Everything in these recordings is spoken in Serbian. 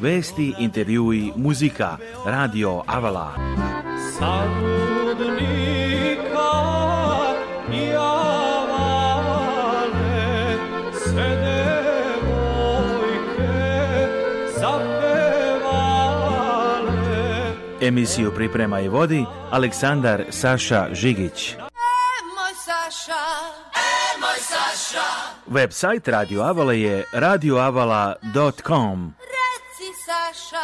vesti, intervjui, muzika, radio Avala. Savudnika i Avale, sve devojke zapevale. Emisiju priprema i vodi Aleksandar Saša Žigić. E, sajt e, Radio Avala je radioavala.com. Saša,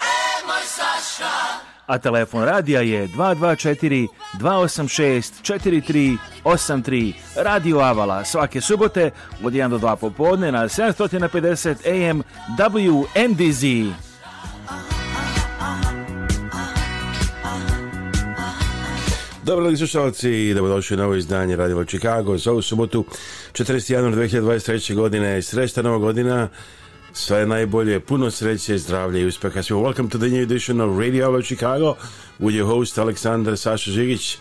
e moj Saša. A telefon radija je 224 286 4383 Radio Avala svake subote od 1 do 2 popodne na 750 AM WNDZ. Dobro li slušalci i dobrodošli u novo izdanje Radio Chicago za ovu subotu 14. januar 2023. godine. Srećna nova godina. Sve najbolje, puno sreće, zdravlje i uspeha svima. Welcome to the new edition of Radio Hello Chicago with your host Aleksandar Saša Žigić.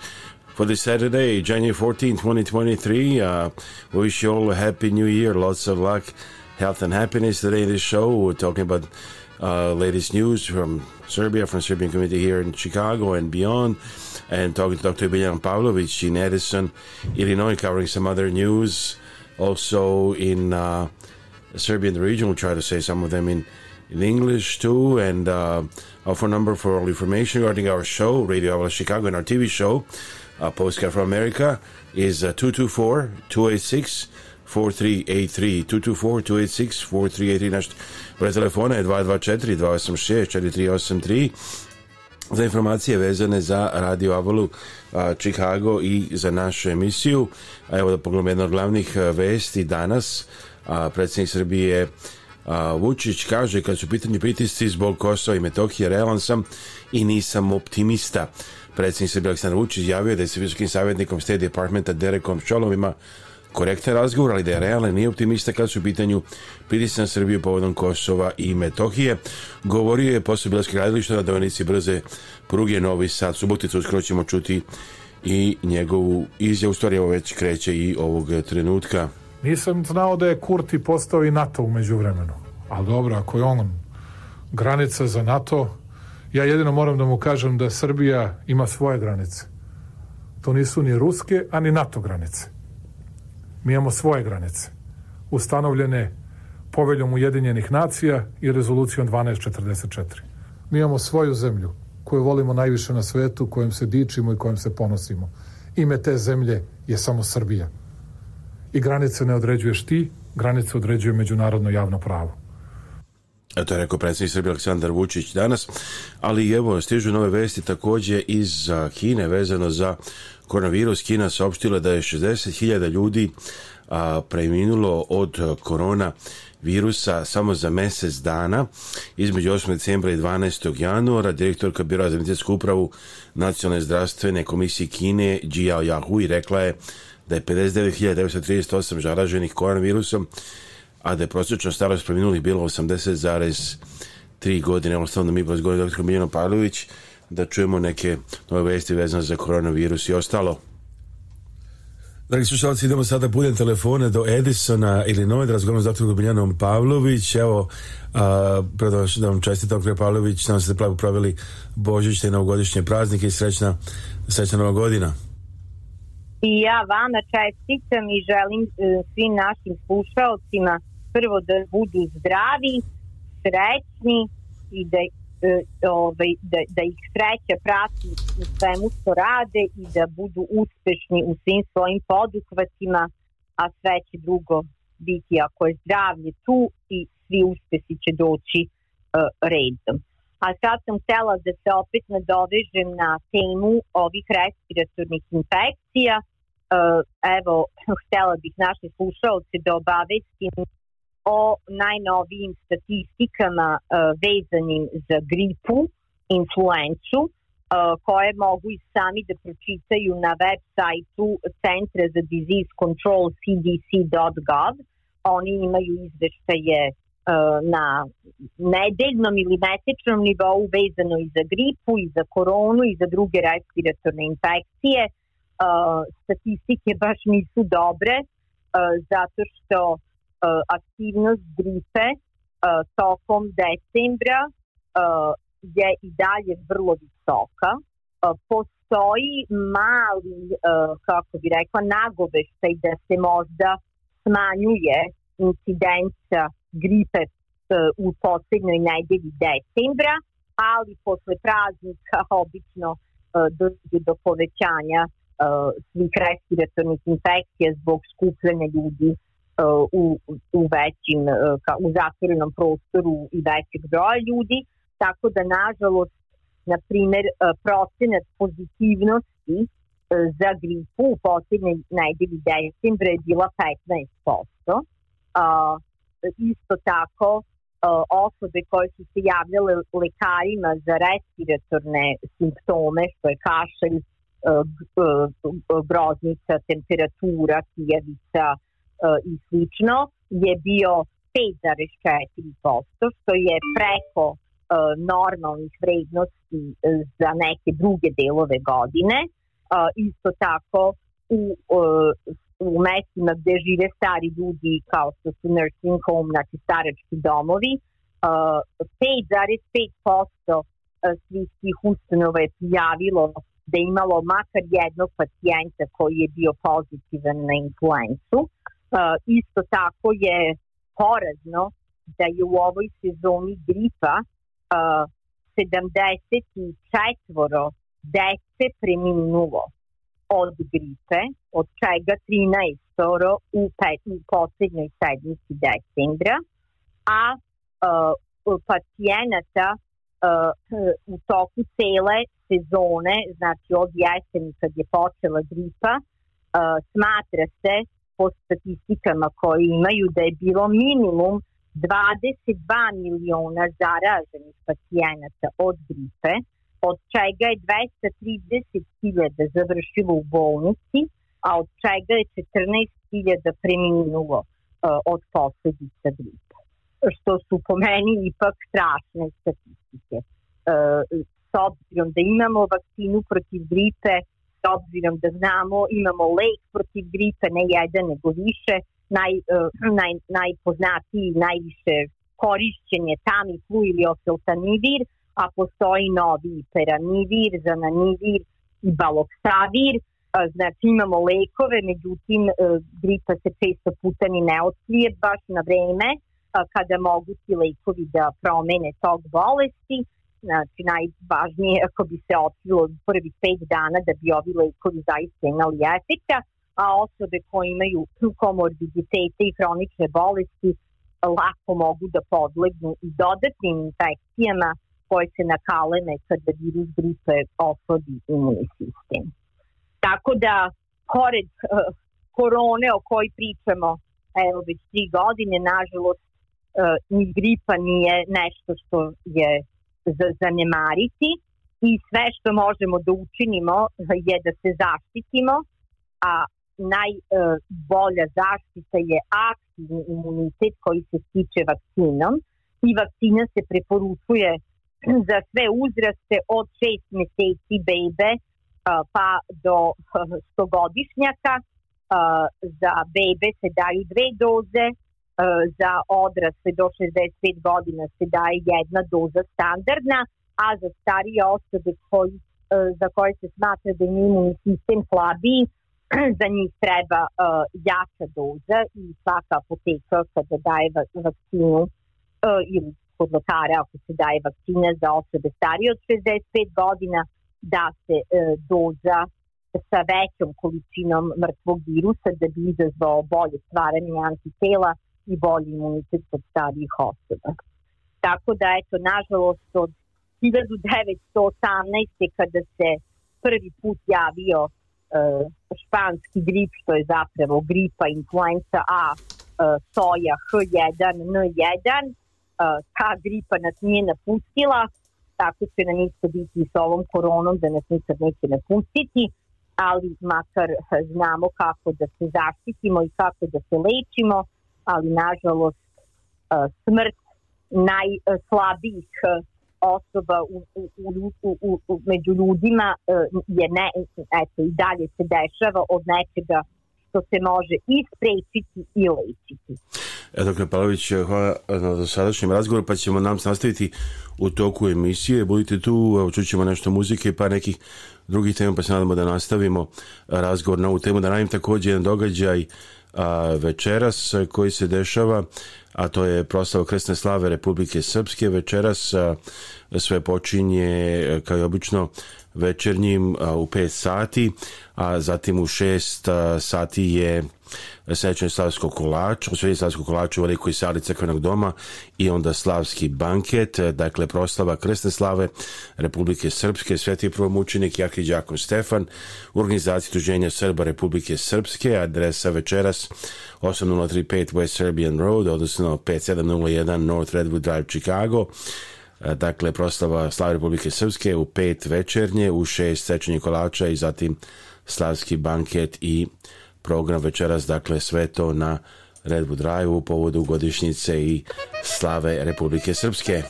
For this Saturday, January 14, 2023, uh, we wish you all a happy new year, lots of luck, health and happiness. Today in this show, we're talking about uh, latest news from Serbia, from Serbian community here in Chicago and beyond, and talking to Dr. Biljan Pavlovic in Edison, Illinois, covering some other news. Also in... Uh, Serbia in the region. We try to say some of them in, in English too. And uh, our phone number for all information regarding our show, Radio Avala Chicago, and our TV show, uh, Postcard from America, is uh, 224 286 4383. 224 286 4383. Naš broj telefona je 224 286 4383 za informacije vezane za Radio Avalu a, uh, Chicago i za našu emisiju. A evo da pogledamo jedna od glavnih uh, vesti danas. a, predsjednik Srbije a, Vučić kaže kad su pitanje pritisci zbog Kosova i Metohije realan sam i nisam optimista predsednik Srbije Aleksandar Vučić javio da je sa visokim savjetnikom State Departmenta Derekom Šolovima korektan razgovor, ali da je realan nije optimista kad su u pitanju pritisci na Srbiju povodom Kosova i Metohije. Govorio je posle Bielske gradilišta na donici brze pruge Novi Sad Subotica, uskoro ćemo čuti i njegovu izjavu, stvari ovo već kreće i ovog trenutka. Nisam znao da je Kurti postao i NATO umeđu vremenu. Ali dobro, ako je on granica za NATO, ja jedino moram da mu kažem da Srbija ima svoje granice. To nisu ni ruske, a ni NATO granice. Mi imamo svoje granice, ustanovljene poveljom Ujedinjenih nacija i rezolucijom 1244. Mi imamo svoju zemlju, koju volimo najviše na svetu, kojom se dičimo i kojom se ponosimo. Ime te zemlje je samo Srbija i granice ne određuješ ti, granice određuje međunarodno javno pravo. Eto to je rekao predsjednik Srbije Aleksandar Vučić danas, ali evo stižu nove vesti takođe iz Kine vezano za koronavirus. Kina saopštila da je 60.000 ljudi a, preminulo od korona virusa samo za mesec dana, između 8. decembra i 12. januara, direktorka Biroa za medicinsku upravu Nacionalne zdravstvene komisije Kine, Jia Yahui, rekla je da je 59.938 zaraženih koronavirusom, a da je prosječna starost preminulih bila 80,3 godine. Evo stavno mi razgovorim doktor Miljano Pavlović da čujemo neke nove vesti vezane za koronavirus i ostalo. Dragi slušalci, idemo sada putem telefone do Edisona, Illinois, da razgovaramo s doktorom Biljanom Pavlović. Evo, a, predošli da vam česti, doktor Pavlović, nam da ste plavo proveli Božićne i novogodišnje praznike i srećna, srećna nova godina i ja vama čestitam i želim e, svim našim slušalcima prvo da budu zdravi, srećni i da e, ovaj, da, da ih sreća prati u svemu što rade i da budu uspešni u svim svojim poduhvatima, a sve će drugo biti ako je zdravlje tu i svi uspesi će doći uh, redom. A sad sam htela da se opet nadovežem na temu ovih respiratornih infekcija – Uh, evo, htela bih naše slušalce da obavestim o najnovijim statistikama uh, vezanim za gripu, influencu, uh, koje mogu i sami da pročitaju na web sajtu Centra za disease control cdc.gov. Oni imaju izveštaje na nedeljnom ili mesečnom nivou vezano i za gripu, i za koronu, i za druge respiratorne infekcije – statistike baš nisu dobre zato što aktivnost gripe tokom decembra je i dalje vrlo visoka. Postoji mali, kako bi rekla, nagoveštaj da se možda smanjuje incidenca gripe u poslednjoj nedelji decembra, ali posle praznika obično dođe do povećanja Uh, svih respiratornih infekcija zbog skupljanja ljudi uh, u, u većim, uh, u zatvorenom prostoru i većeg broja ljudi, tako da nažalost, na primer, procenat pozitivnosti za gripu u poslednjoj nedelji decembra je bila 15%. A, isto tako, osobe koje su se javljale lekarima za respiratorne simptome, što je kašalj, groznica, eh, temperatura, kijavica eh, i slično je bio 5,4%, što je preko eh, normalnih vrednosti za neke druge delove godine. Isto tako u, u mestima gde žive stari ljudi kao što su nursing home, znači starački domovi, 5,5% svih tih ustanova je prijavilo da imalo makar jednog pacijenta koji je bio pozitivan na influencu. Uh, isto tako je porazno da je u ovoj sezoni gripa uh, 74 dece preminulo od gripe, od čega 13 u poslednjoj sedmici decembra, a uh, pacijenata uh, u toku cele sezone, znači od jeseni kad je počela gripa, uh, smatra se po statistikama koje imaju da je bilo minimum 22 miliona zaraženih pacijenata od gripe, od čega je 230 hiljada završilo u bolnici, a od čega je 14 hiljada preminulo uh, od posledica gripe što su po meni ipak strašne statistike. E, s obzirom da imamo vakcinu protiv gripe, s obzirom da znamo, imamo lek protiv gripe, ne jedan nego više, naj, e, naj, najpoznatiji, najviše korišćen je flu ili oseltanivir, a postoji novi i peramivir, zananivir i baloksavir, e, znači imamo lekove, međutim e, gripa se često puta ni ne otkrije baš na vreme, kada mogu ti lekovi da promene tok bolesti, znači najvažnije ako bi se otkrilo prvi 5 dana da bi ovi lekovi zaista imali efekta, a osobe koje imaju komorbiditete i hronične bolesti lako mogu da podlegnu i dodatnim infekcijama koje se nakalene kada virus gripe oslodi imunni sistem. Tako da, pored uh, korone o kojoj pričamo evo već tri godine, nažalost Uh, ni gripa nije nešto što je zanemariti i sve što možemo da učinimo je da se zaštitimo, a najbolja uh, zaštita je aktivni imunitet koji se stiče vakcinom i vakcina se preporučuje za sve uzraste od 6 meseci bebe uh, pa do 100 godišnjaka za bebe se daju dve doze E, za odrasle do 65 godina se daje jedna doza standardna, a za starije osobe koji, e, za koje se smatra da im imunni sistem slabiji, za njih treba e, jaka doza i svaka apoteka kada daje vakcinu ili kod lekara ako se daje vakcina za osobe starije od 65 godina, da se doza sa većom količinom mrtvog virusa da bi izazvao bolje stvaranje antitela i bolji imunitet kod starijih osoba. Tako da, eto, nažalost, od 1918. kada se prvi put javio e, španski grip, što je zapravo gripa influenza A, e, soja H1, N1, e, ta gripa nas nije napustila, tako će nam isto biti i s ovom koronom, da nas nikad neće napustiti, ali makar znamo kako da se zaštitimo i kako da se lečimo, ali nažalost e, smrt najslabijih e, osoba u, u, u, u, u, među ljudima e, je ne, eto, i dalje se dešava od nečega što se može i sprečiti i lečiti. E, doktor hvala na sadašnjem razgovoru, pa ćemo nam nastaviti u toku emisije. Budite tu, evo, čućemo nešto muzike, pa nekih drugih tema, pa se nadamo da nastavimo razgovor na ovu temu. Da najim takođe jedan događaj večeras koji se dešava, a to je proslava Kresne slave Republike Srpske. Večeras sve počinje, kao i obično, večernjim u 5 sati, a zatim u 6 sati je sećanje slavskog kolača, osvajanje slavskog kolača u velikoj sali crkvenog doma i onda slavski banket, dakle proslava krsne slave Republike Srpske, sveti prvomučenik Jaki Đakon Stefan, u organizaciji tuženja Srba Republike Srpske, adresa večeras 8035 West Serbian Road, odnosno 5701 North Redwood Drive, Chicago, dakle proslava slave Republike Srpske u pet večernje, u šest sečenje kolača i zatim slavski banket i uh, program večeras, dakle sve to na Redwood Drive u povodu godišnjice i slave Republike Srpske.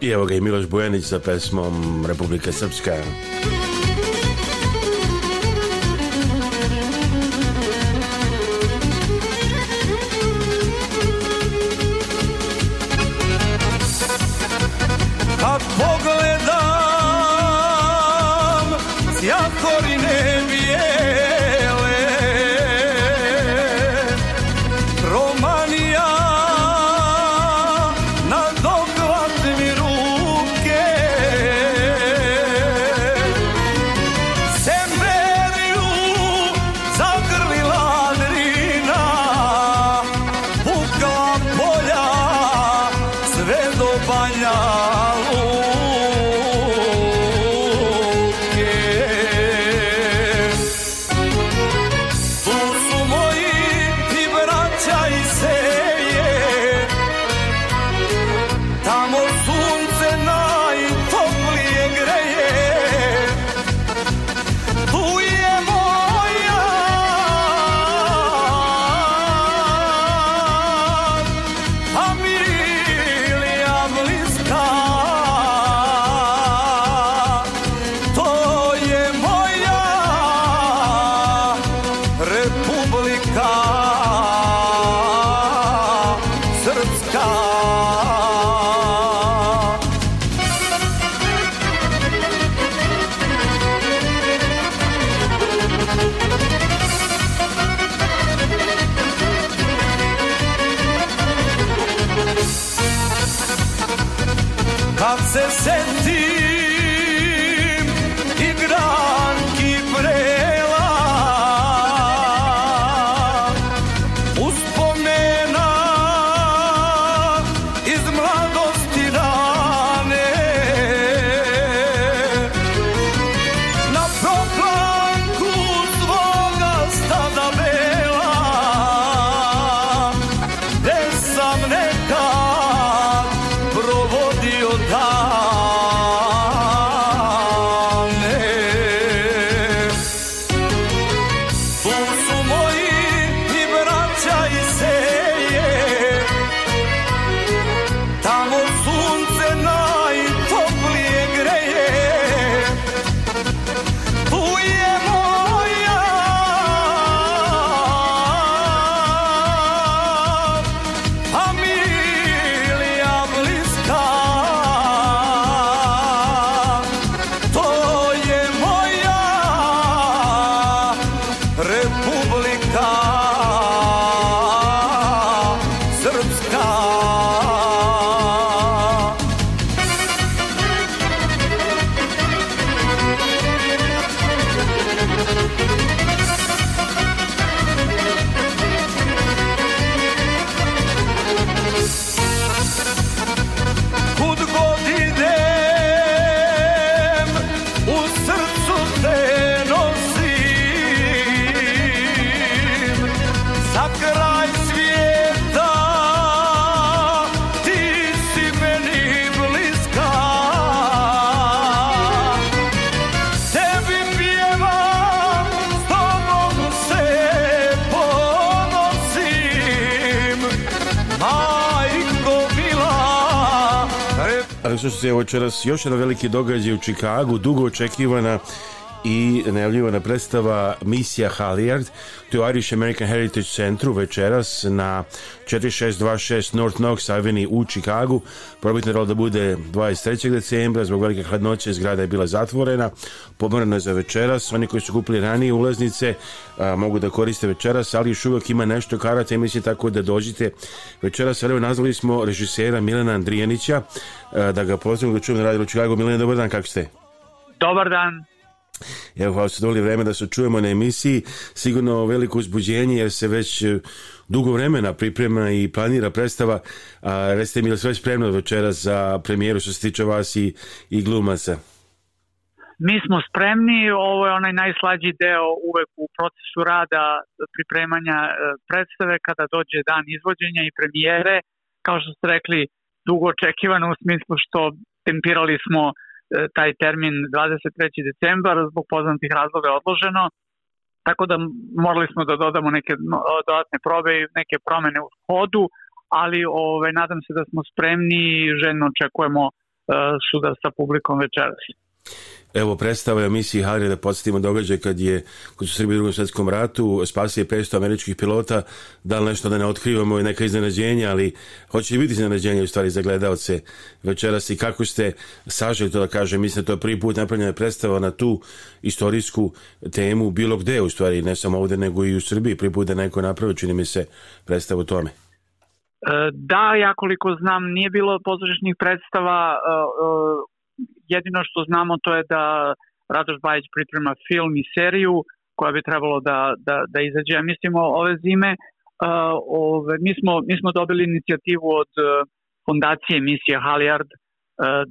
I evo ga i Miloš Bujanić sa pesmom Republika Srpska. according slušali ste još jedan veliki događaj u Čikagu, dugo očekivana i najavljivana predstava Misija Halijard to je Irish American Heritage Centru večeras na 4626 North Knox Avenue u Čikagu probitno rola da bude 23. decembra zbog velike hladnoće zgrada je bila zatvorena pomerana je za večeras oni koji su kupili ranije ulaznice a, mogu da koriste večeras ali još uvijek ima nešto karata i mislim tako da dođite večeras evo nazvali smo režisera Milana Andrijanića a, da ga pozdravimo da čujemo na radiju u Čikagu Milana dobar dan kako ste? Dobar dan Evo, hvala su doli vreme da se čujemo na emisiji. Sigurno veliko uzbuđenje jer se već e, dugo vremena priprema i planira predstava. A, recite mi, je li sve spremno večera za premijeru što se tiče vas i, i glumaca? Mi smo spremni, ovo je onaj najslađi deo uvek u procesu rada pripremanja e, predstave kada dođe dan izvođenja i premijere, kao što ste rekli, dugo očekivano u smislu što tempirali smo uh, E, taj termin 23. decembar zbog poznatih razloga je odloženo, tako da morali smo da dodamo neke dodatne probe i neke promene u hodu, ali ovaj, nadam se da smo spremni i željno očekujemo uh, e, suda sa publikom večeras. Evo predstava emisije Harry da podsjetimo događaj kad je kod su Srbije u drugom svjetskom ratu spasio 500 američkih pilota, da li nešto da ne otkrivamo i neka iznenađenja, ali hoće biti iznenađenja u stvari za gledalce večeras i kako ste saželi to da kažem, mislim da to je prvi put napravljena predstava na tu istorijsku temu bilo gde u stvari, ne samo ovde nego i u Srbiji, prvi put da neko napravi, čini mi se predstavu tome. E, da, ja koliko znam, nije bilo pozorišnih predstava e, e, jedino što znamo to je da Radoš Bajić priprema film i seriju koja bi trebalo da, da, da izađe, ja mislimo, ove zime. Uh, ove, mi, smo, mi smo dobili inicijativu od uh, fondacije Misija Halyard uh,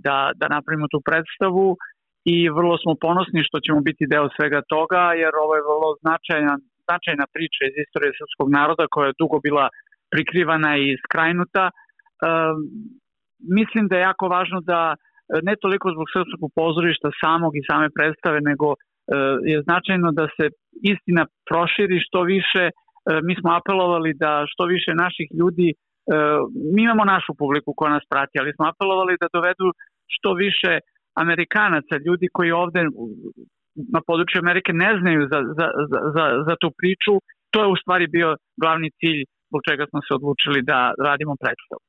da, da napravimo tu predstavu i vrlo smo ponosni što ćemo biti deo svega toga, jer ovo je vrlo značajna, značajna priča iz istorije srpskog naroda koja je dugo bila prikrivana i skrajnuta. Uh, mislim da je jako važno da uh, ne toliko zbog srpskog pozorišta samog i same predstave, nego e, je značajno da se istina proširi što više. E, mi smo apelovali da što više naših ljudi, e, mi imamo našu publiku koja nas prati, ali smo apelovali da dovedu što više Amerikanaca, ljudi koji ovde na području Amerike ne znaju za, za, za, za tu priču, to je u stvari bio glavni cilj zbog čega smo se odlučili da radimo predstavu.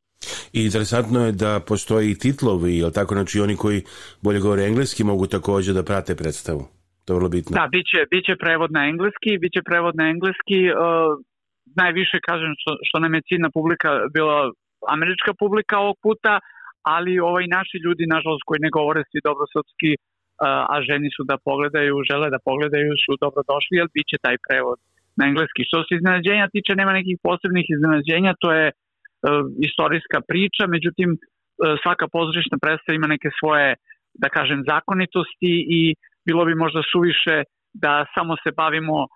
I interesantno je da postoji i titlovi, jel tako, znači oni koji bolje govore engleski mogu takođe da prate predstavu. To je vrlo bitno. Da, biće, biće prevod na engleski, biće prevod na engleski, uh, najviše kažem što, što nam je ciljna publika bila američka publika ovog puta, ali ovaj naši ljudi, nažalost, koji ne govore svi dobro srpski, e, a ženi su da pogledaju, žele da pogledaju, su dobro došli, jer bit će taj prevod na engleski. Što se iznenađenja tiče, nema nekih posebnih iznenađenja, to je uh, E, istorijska priča, međutim e, svaka pozorišna predstava ima neke svoje, da kažem, zakonitosti i bilo bi možda suviše da samo se bavimo e,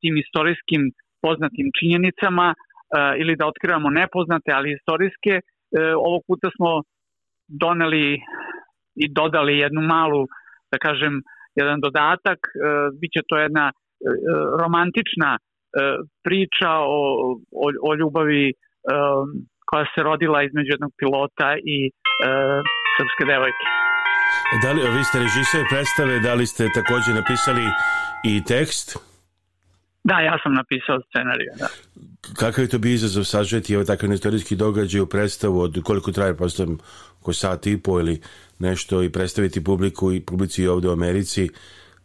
tim istorijskim poznatim činjenicama ili da otkrivamo nepoznate, ali istorijske. Ovog puta smo doneli i dodali jednu malu, da kažem, jedan dodatak. Biće to jedna romantična priča o, o, o ljubavi Um, koja se rodila između jednog pilota i uh, srpske devojke. Da li, vi ste režiser predstave, da li ste takođe napisali i tekst? Da, ja sam napisao scenariju, da. Kakav je to bio izazov sažeti ovaj takav istorijski događaj u predstavu od koliko traje, postavljam, ko sat i po ili nešto i predstaviti publiku i publici ovde u Americi?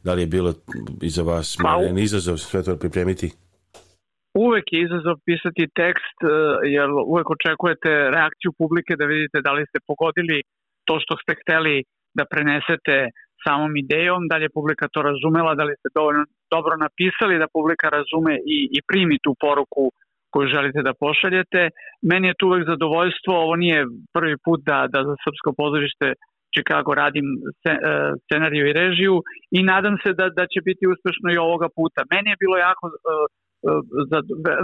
Da li je bilo i za vas pa, izazov sve to pripremiti? uvek je izazov pisati tekst, e, jer uvek očekujete reakciju publike da vidite da li ste pogodili to što ste hteli da prenesete samom idejom, da li je publika to razumela, da li ste dovoljno dobro napisali da publika razume i, i primi tu poruku koju želite da pošaljete. Meni je tu uvek zadovoljstvo, ovo nije prvi put da, da za Srpsko pozorište Chicago radim e, scenariju i režiju i nadam se da, da će biti uspešno i ovoga puta. Meni je bilo jako e,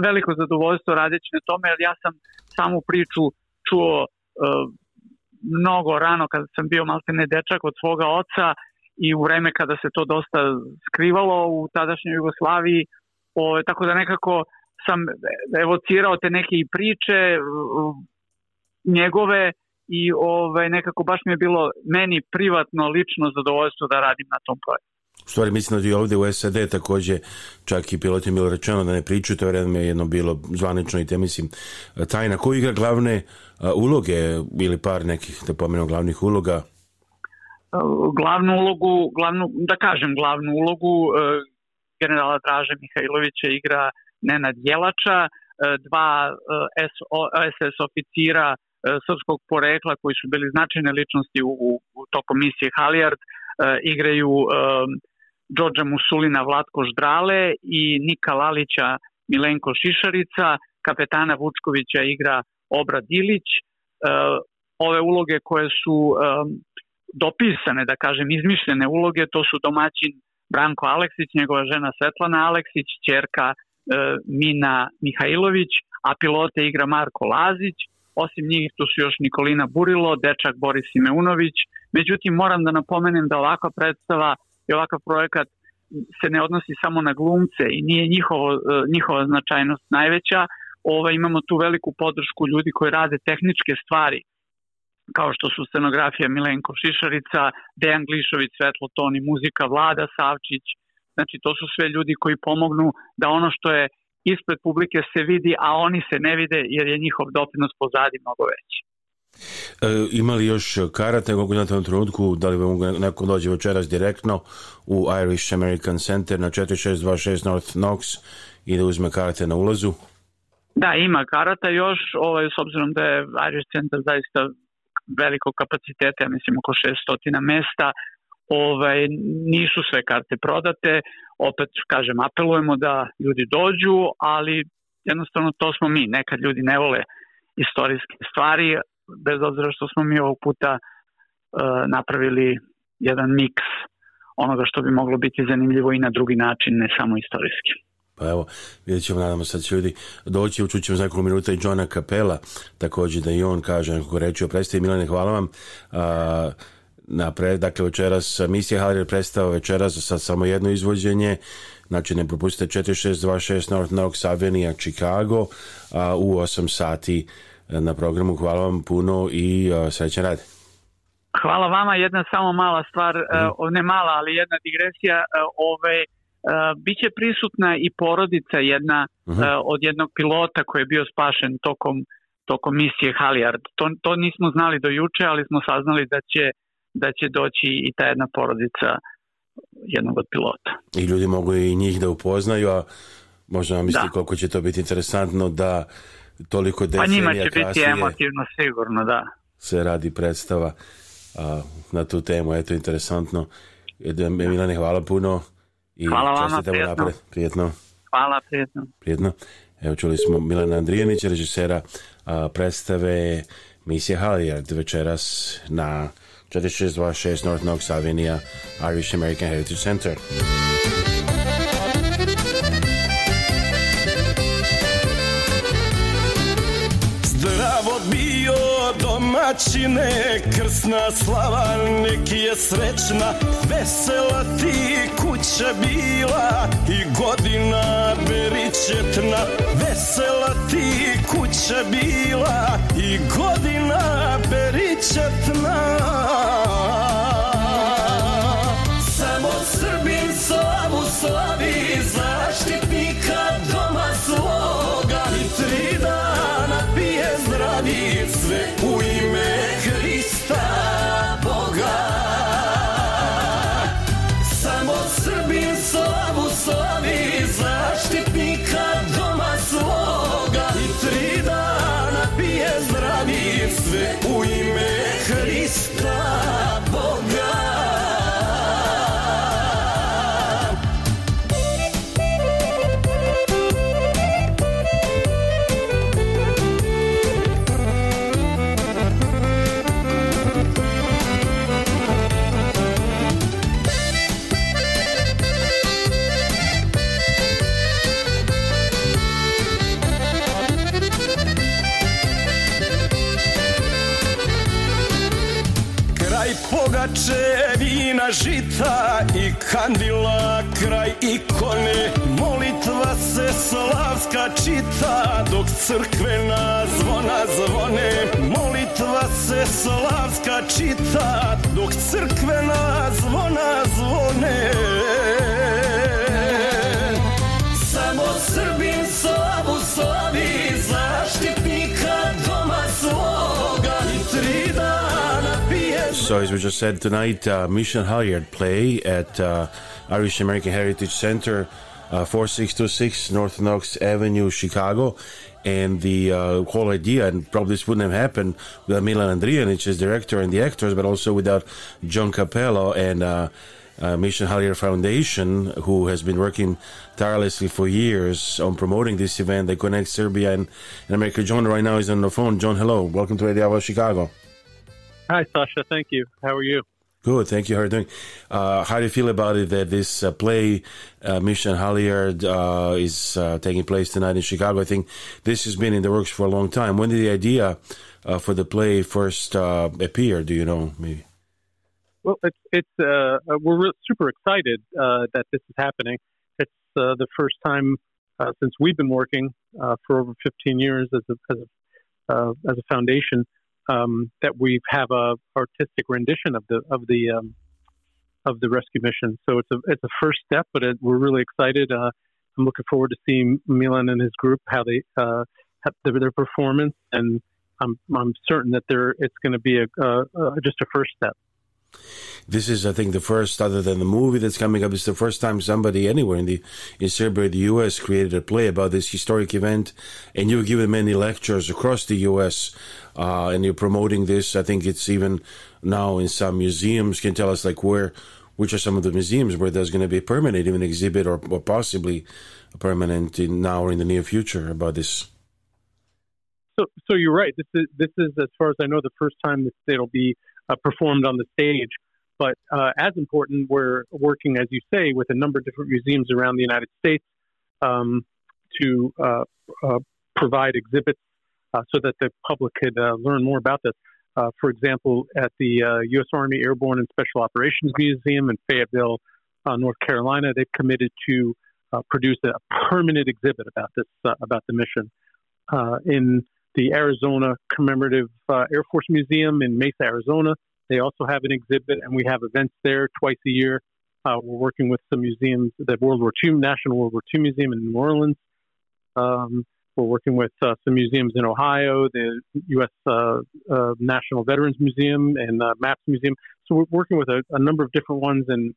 veliko zadovoljstvo radeći na tome, jer ja sam samu priču čuo e, mnogo rano kada sam bio maltene dečak od svoga oca i u vreme kada se to dosta skrivalo u tadašnjoj Jugoslaviji, o, ovaj, tako da nekako sam evocirao te neke priče njegove i ovaj, nekako baš mi je bilo meni privatno, lično zadovoljstvo da radim na tom projektu. U stvari mislim da i ovdje u SAD takođe čak i pilot je bilo rečeno da ne pričaju, to vreme je jedno bilo zvanično i te mislim e, tajna. Ko igra glavne e, uloge ili par nekih, da pomenu, glavnih uloga? E, glavnu ulogu, glavnu, da kažem glavnu ulogu, generala Draže Mihajlovića igra Nenad Jelača, dva SS oficira srpskog porekla koji su bili značajne ličnosti u, u toku misije Halijard, igraju Đođa Musulina Vlatko Ždrale i Nika Lalića Milenko Šišarica, kapetana Vučkovića igra Obrad Ilić. E, ove uloge koje su e, dopisane, da kažem, izmišljene uloge, to su domaćin Branko Aleksić, njegova žena Svetlana Aleksić, čerka e, Mina Mihajlović, a pilote igra Marko Lazić, osim njih tu su još Nikolina Burilo, dečak Boris Simeunović, međutim moram da napomenem da ovakva predstava i ovakav projekat se ne odnosi samo na glumce i nije njihovo, e, njihova značajnost najveća, ova, imamo tu veliku podršku ljudi koji rade tehničke stvari, kao što su scenografija Milenko Šišarica, Dejan Glišović, Svetlo Toni, muzika Vlada Savčić, znači to su sve ljudi koji pomognu da ono što je ispred publike se vidi, a oni se ne vide jer je njihov doprinos pozadi mnogo veći. E, imali još karata mogu na tom trenutku, da li vam neko dođe večeras direktno u Irish American Center na 4626 North Knox i da uzme karte na ulazu? Da, ima karata još, ovaj, s obzirom da je Irish Center zaista veliko kapaciteta, ja mislim oko 600 mesta, ovaj, nisu sve karte prodate, opet kažem apelujemo da ljudi dođu, ali jednostavno to smo mi, nekad ljudi ne vole istorijske stvari, bez obzira što smo mi ovog puta e, napravili jedan miks onoga što bi moglo biti zanimljivo i na drugi način, ne samo istorijski. Pa evo, vidjet ćemo, nadamo se da će ljudi doći, učućemo za nekoliko minuta i Johna Kapela, takođe da i on kaže nekako reći o predstavi. Milane, hvala vam. A, napred, dakle, večeras misija Haller predstava večeras sa samo jedno izvođenje. Znači, ne propustite 4626 North North Avenue, Chicago a, u 8 sati na programu. Hvala vam puno i e, srećan rad. Hvala vama, jedna samo mala stvar, mm. ne mala, ali jedna digresija, e, ove biće prisutna i porodica jedna uh mhm. -huh. od jednog pilota koji je bio spašen tokom tokom misije Halijard. To, to nismo znali do juče, ali smo saznali da će, da će doći i ta jedna porodica jednog od pilota. I ljudi mogu i njih da upoznaju, a možda vam mislite da. koliko će to biti interesantno da toliko decenija kasnije... Pa njima će biti emotivno sigurno, da. Se radi predstava a, na tu temu, eto, interesantno. Milane, hvala puno i hvala vama, prijetno. Napred. prijetno. Hvala, prijetno. Prijetno. Evo, čuli smo Milana Andrijanića, režisera a, predstave Misija Halijard večeras na 4626 North Knox Avenue Irish American Heritage Center. domaćine krsna slava nek je srećna vesela ti kuća bila i godina beričetna vesela ti kuća bila i godina beričetna Crna žita i kandila kraj ikone Molitva se slavska čita dok crkvena zvona zvone Molitva se slavska čita dok crkvena zvona zvone Samo Srbim slavu slavi So as we just said tonight, uh, Mission Halliard play at uh, Irish American Heritage Center, uh, 4626 North Knox Avenue, Chicago. And the uh, whole idea, and probably this wouldn't have happened without Milan Andrianic as director and the actors, but also without John Capello and uh, uh, Mission Halliard Foundation, who has been working tirelessly for years on promoting this event that connects Serbia and, and America. John right now is on the phone. John, hello. Welcome to Radio Chicago. Hi, Sasha. Thank you. How are you? Good, thank you. How are you doing? Uh, how do you feel about it that this uh, play, uh, Mission Halliard, uh, is uh, taking place tonight in Chicago? I think this has been in the works for a long time. When did the idea uh, for the play first uh, appear? Do you know? Maybe. Well, it's, it's we're super excited that this is happening. It's the first time since we've been working for over 15 years as a as a, as a foundation um, that we have a artistic rendition of the of the um, of the rescue mission. So it's a it's a first step, but it, we're really excited. Uh, I'm looking forward to seeing Milan and his group how they uh, have their, their, performance, and I'm I'm certain that there it's going to be a, a, uh, a uh, just a first step. This is, I think, the first, other than the movie that's coming up, it's the first time somebody anywhere in the in Serbia, the U.S., created a play about this historic event. And you've given many lectures across the U.S. Uh, and you're promoting this. I think it's even now in some museums. Can tell us like where, which are some of the museums where there's going to be a permanent even exhibit or, or possibly a permanent in now or in the near future about this. So, so you're right. This is this is as far as I know the first time that it'll be uh, performed on the stage. But uh, as important, we're working, as you say, with a number of different museums around the United States um, to uh, uh provide exhibits uh, so that the public could uh, learn more about this. for example, at the U.S. Army Airborne and Special Operations Museum in Fayetteville, North Carolina, they've committed to produce a permanent exhibit about this about the mission. in the Arizona Commemorative uh, Air Force Museum in Mesa, Arizona. They also have an exhibit, and we have events there twice a year. Uh, we're working with some museums, the World War II National World War II Museum in New Orleans. Um, we're working with uh, some museums in Ohio, the U.S. Uh, uh, National Veterans Museum and uh, MAPS Museum. So we're working with a, a number of different ones, and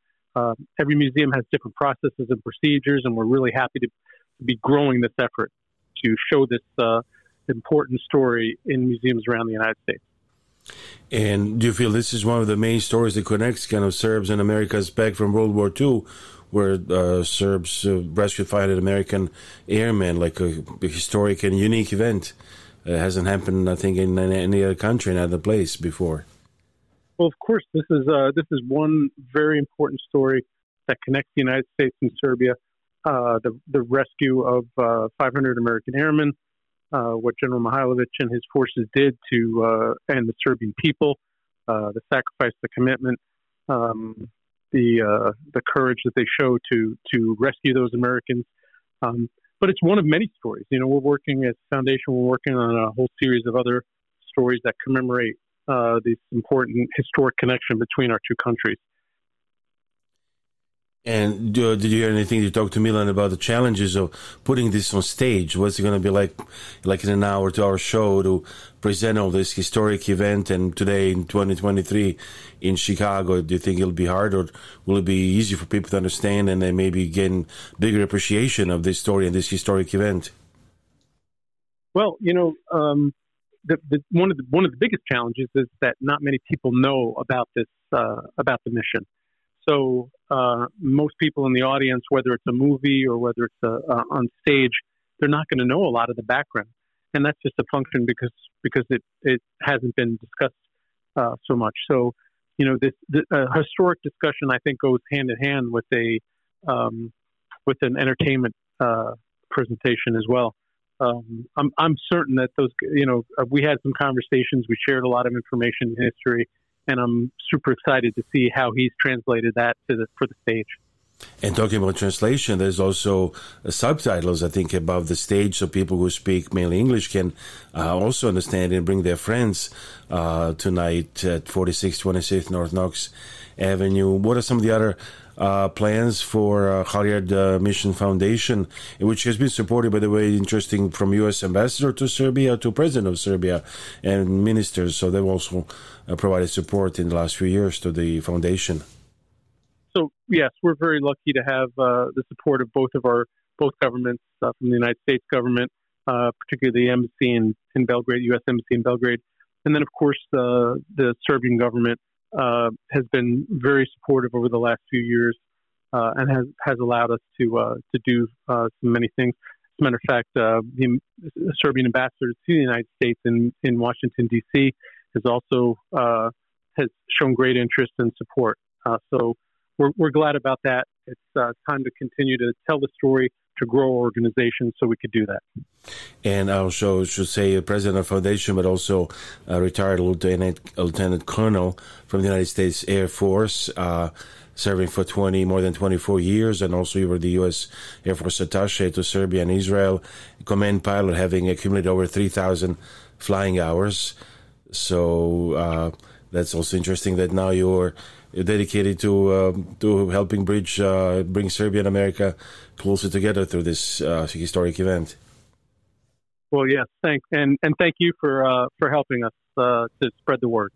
every museum has different processes and procedures, and we're really happy to, to be growing this effort to show this important story in museums around the United States. And do you feel this is one of the main stories that connects kind of Serbs and Americans back from World War II, where uh, Serbs uh, rescued fired an American airman, like a historic and unique event? It uh, hasn't happened, I think, in any other country, in other place before. Well, of course, this is uh, this is one very important story that connects the United States and Serbia. Uh, the the rescue of uh, 500 American airmen, uh, what General Mihailovic and his forces did to uh, and the Serbian people, uh, the sacrifice, the commitment, um, the uh, the courage that they show to to rescue those Americans. Um, but it's one of many stories. You know, we're working as foundation. We're working on a whole series of other stories that commemorate uh, this important historic connection between our two countries. And did you hear anything? You talked to Milan about the challenges of putting this on stage. What's it going to be like, like in an hour, two-hour show to present all this historic event? And today in 2023 in Chicago, do you think it'll be hard, or will it be easy for people to understand and then maybe gain bigger appreciation of this story and this historic event? Well, you know, um, the, the, one of the one of the biggest challenges is that not many people know about this uh, about the mission so uh, most people in the audience, whether it's a movie or whether it's a, uh, a, uh, on stage, they're not going to know a lot of the background, and that's just a function because because it it hasn't been discussed uh, so much. So you know this, uh, historic discussion I think goes hand in hand with a um, with an entertainment uh, presentation as well. Um, I'm I'm certain that those you know we had some conversations, we shared a lot of information in history and I'm super excited to see how he's translated that to the, for the stage. And talking about translation, there's also uh, subtitles, I think, above the stage, so people who speak mainly English can uh, also understand and bring their friends uh, tonight at 4626 North Knox Avenue. What are some of the other uh, plans for uh, uh, Mission Foundation, which has been supported, by the way, interesting from U.S. ambassador to Serbia to president of Serbia and ministers. So they've also uh, provided support in the last few years to the foundation. So yes, we're very lucky to have uh, the support of both of our both governments from the United States government, particularly the embassy in, in Belgrade, U.S. embassy in Belgrade, and then of course the the Serbian government uh, has been very supportive over the last few years uh, and has, has allowed us to, uh, to do uh, many things. As a matter of fact, uh, the Serbian ambassador to the United States in, in Washington, D.C. has also has shown great interest and support. so we're, we're glad about that. It's time to continue to tell the story to grow organizations, so we could do that. And i also, should say, uh, president of foundation, but also a uh, retired lieutenant, lieutenant colonel from the United States Air Force, uh, serving for 20, more than 24 years. And also, you were the U.S. Air Force attache to Serbia and Israel, command pilot, having accumulated over 3,000 flying hours. So uh, that's also interesting that now you're dedicated to uh, to helping bridge uh, bring Serbia and America closer together through this uh, historic event. Well, yes, yeah, thanks, and and thank you for uh, for helping us uh, to spread the word.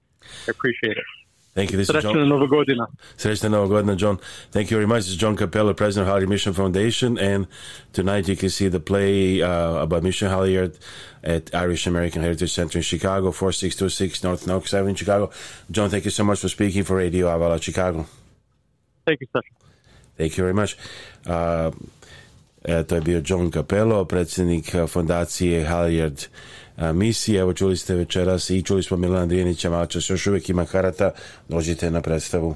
I appreciate it. Thank you. This Srećna is John. Nova godina. Srećna Nova godina, John. Thank you very much. This is John Capello, President of Hollyard Mission Foundation. And tonight you can see the play uh, about Mission Halliard at Irish American Heritage Center in Chicago, 4626 North Knox Avenue in Chicago. John, thank you so much for speaking for Radio Avala Chicago. Thank you, sir. Thank you very much. Uh, to je bio John Capello, predsjednik uh, fondacije Halliard misiji. Evo čuli ste večeras i čuli smo Milana Drijenića, malo čas još uvijek ima karata. Dođite na predstavu.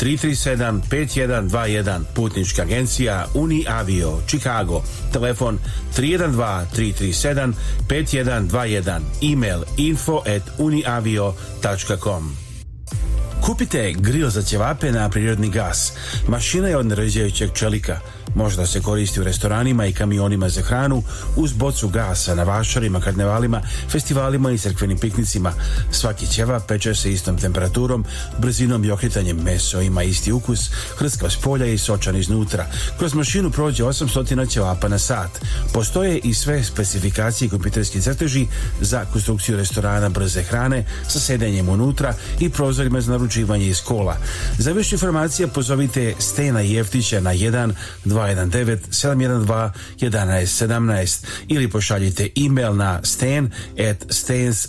337 5121 Putnička agencija Uni Avio Chicago Telefon 312 337 5121 Email info at uniavio.com Kupite grill za ćevape na prirodni gas. Mašina je od narađajućeg čelika Može da se koristi u restoranima i kamionima za hranu uz bocu gasa na vašarima, karnevalima, festivalima i crkvenim piknicima. Svaki ćeva peče se istom temperaturom, brzinom i okretanjem meso ima isti ukus, hrskav s polja i sočan iznutra. Kroz mašinu prođe 800 ćevapa na sat. Postoje i sve specifikacije i kompjuterski crteži za konstrukciju restorana brze hrane sa sedenjem unutra i prozorima za naručivanje iz kola. Za više informacija pozovite Stena Jeftića na 1 219 712 11 ili pošaljite e-mail na stan at stans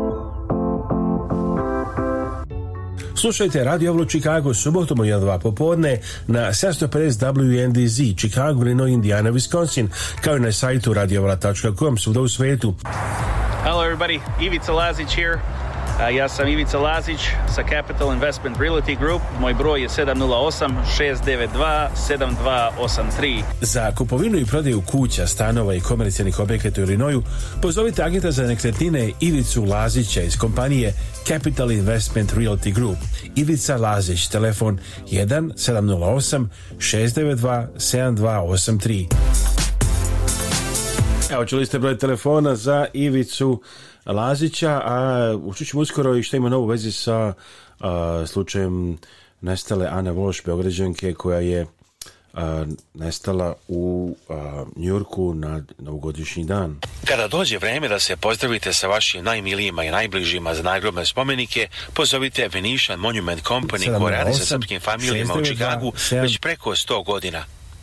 Slušajte Radio Avlo Chicago subotom u 1-2 popodne na 750 WNDZ Chicago, Illinois, Indiana, Wisconsin kao i na sajtu radioavla.com svuda u svetu. Hello everybody, Ivica Lazić here. A ja sam Ivica Lazić sa Capital Investment Realty Group. Moj broj je 708-692-7283. Za kupovinu i prodaju kuća, stanova i komercijalnih objekata u Illinoisu pozovite agenta za nekretnine Ivicu Lazića iz kompanije Capital Investment Realty Group. Ivica Lazić, telefon 1 708 692 7283. Evo čuli ste broj telefona za Ivicu Lazića, a učućemo uskoro i što ima novu vezi sa a, slučajem nestale Ane Vološ, Beograđanke, koja je a, nestala u a, Njurku na novogodišnji dan. Kada dođe vreme da se pozdravite sa vašim najmilijima i najbližima za nagrobne spomenike, pozovite Venetian Monument Company koja radi sa srpskim familijama 6, u Čikagu već preko 100 godina.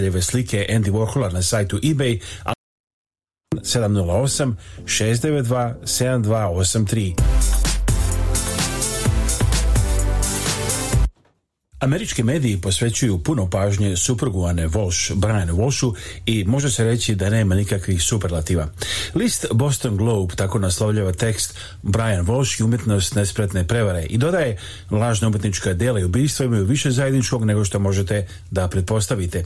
nositeljeve slike Andy Warhola na sajtu eBay, a 708 692 7283. Američki mediji posvećuju puno pažnje suprugu Ane Walsh, Brian Walshu i može se reći da nema nikakvih superlativa. List Boston Globe tako naslovljava tekst Brian Walsh i umjetnost nespretne prevare i dodaje lažna umjetnička dela i ubistva imaju više zajedničkog nego što možete da pretpostavite.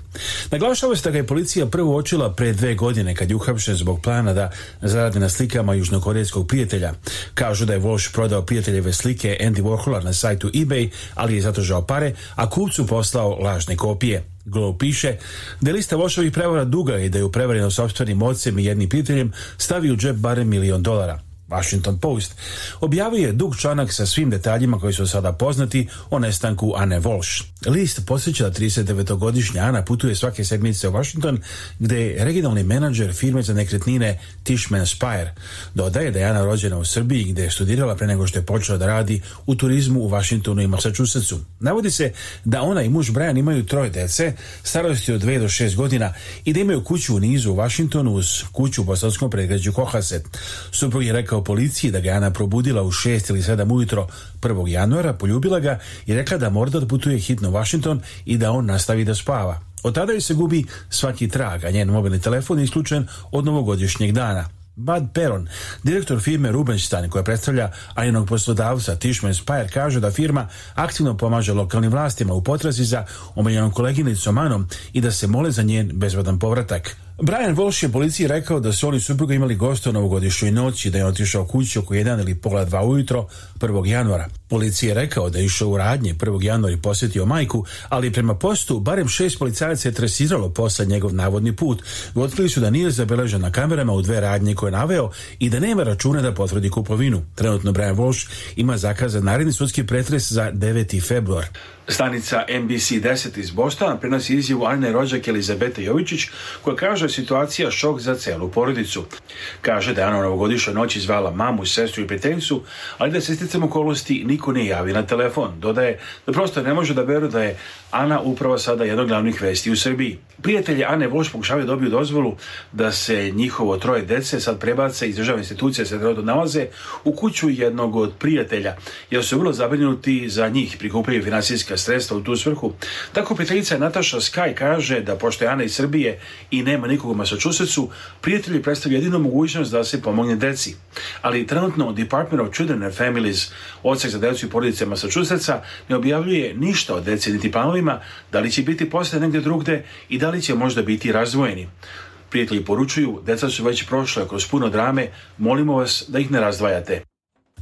Naglašava se da ga je policija prvo očila pre dve godine kad je uhapšen zbog plana da zaradi na slikama južnokorejskog prijatelja. Kažu da je Walsh prodao prijateljeve slike Andy Warhola na sajtu eBay, ali je zato pare, a kupcu poslao lažne kopije. Glow piše da je lista Vošovih prevara duga i da je u prevareno sobstvenim ocem i jednim prijateljem stavio u džep barem milion dolara. Washington Post, objavio je dug članak sa svim detaljima koji su sada poznati o nestanku Ane Walsh. List posjeća da 39-godišnja Ana putuje svake sedmice u Washington, gde je regionalni menadžer firme za nekretnine Tishman Spire. Dodaje da je Ana rođena u Srbiji, gde je studirala pre nego što je počela da radi u turizmu u Washingtonu i Massachusettsu. Navodi se da ona i muž Brian imaju troje dece, starosti od 2 do 6 godina i da imaju kuću u nizu u Washingtonu uz kuću u bosanskom predgrađu Kohase. Suprug je rekao rekao policiji da ga je Ana probudila u 6 ili 7 ujutro 1. januara, poljubila ga i rekla da Mordor putuje hitno u Washington i da on nastavi da spava. Od tada joj se gubi svaki trag, a njen mobilni telefon je isključen od novogodišnjeg dana. Bad Peron, direktor firme Rubenstein koja predstavlja Aninog poslodavca Tishman Spire, kaže da firma aktivno pomaže lokalnim vlastima u potrazi za omenjenom koleginicom Anom i da se mole za njen bezvadan povratak. Brian Walsh je policiji rekao da su oni supruga imali gosta u novogodišnjoj noći, da je otišao kući oko 1 ili pola 2 ujutro, 1. januara. Policiji je rekao da je išao u radnje 1. januara i posjetio majku, ali prema postu barem šest policajaca je tresiralo posla njegov navodni put. Otkrili su da nije zabeležen na kamerama u dve radnje koje je naveo i da nema računa da potvrdi kupovinu. Trenutno Brian Walsh ima zakazan naredni sudski pretres za 9. februar. Stanica NBC 10 iz Bostona prenosi izjavu Arne Rođak Elizabete Jovičić koja kaže situacija šok za celu porodicu. Kaže da je ona novogodišnja noć izvala mamu, sestru i prijateljicu, ali da se sticam okolosti niko ne javi na telefon. Dodaje da prosto ne može da veru da je Ana upravo sada jedna glavnih vesti u Srbiji. Prijatelji Ane Voš pokušavaju da dobiju dozvolu da se njihovo troje dece sad prebace iz državne institucije se trenutno nalaze u kuću jednog od prijatelja, jer su vrlo zabrinuti za njih prikupljaju finansijska sredstva u tu svrhu. Tako prijateljica Nataša Sky kaže da pošto je Ana iz Srbije i nema nikog u Massachusettsu, prijatelji predstavljaju jedinu mogućnost da se pomogne deci. Ali trenutno Department of Children and Families iz Odsek za decu i porodice Masačuseca ne objavljuje ništa o deci niti planovima, da li će biti posle negde drugde i da li će možda biti razdvojeni. Prijatelji poručuju, deca su već prošla kroz puno drame, molimo vas da ih ne razdvajate.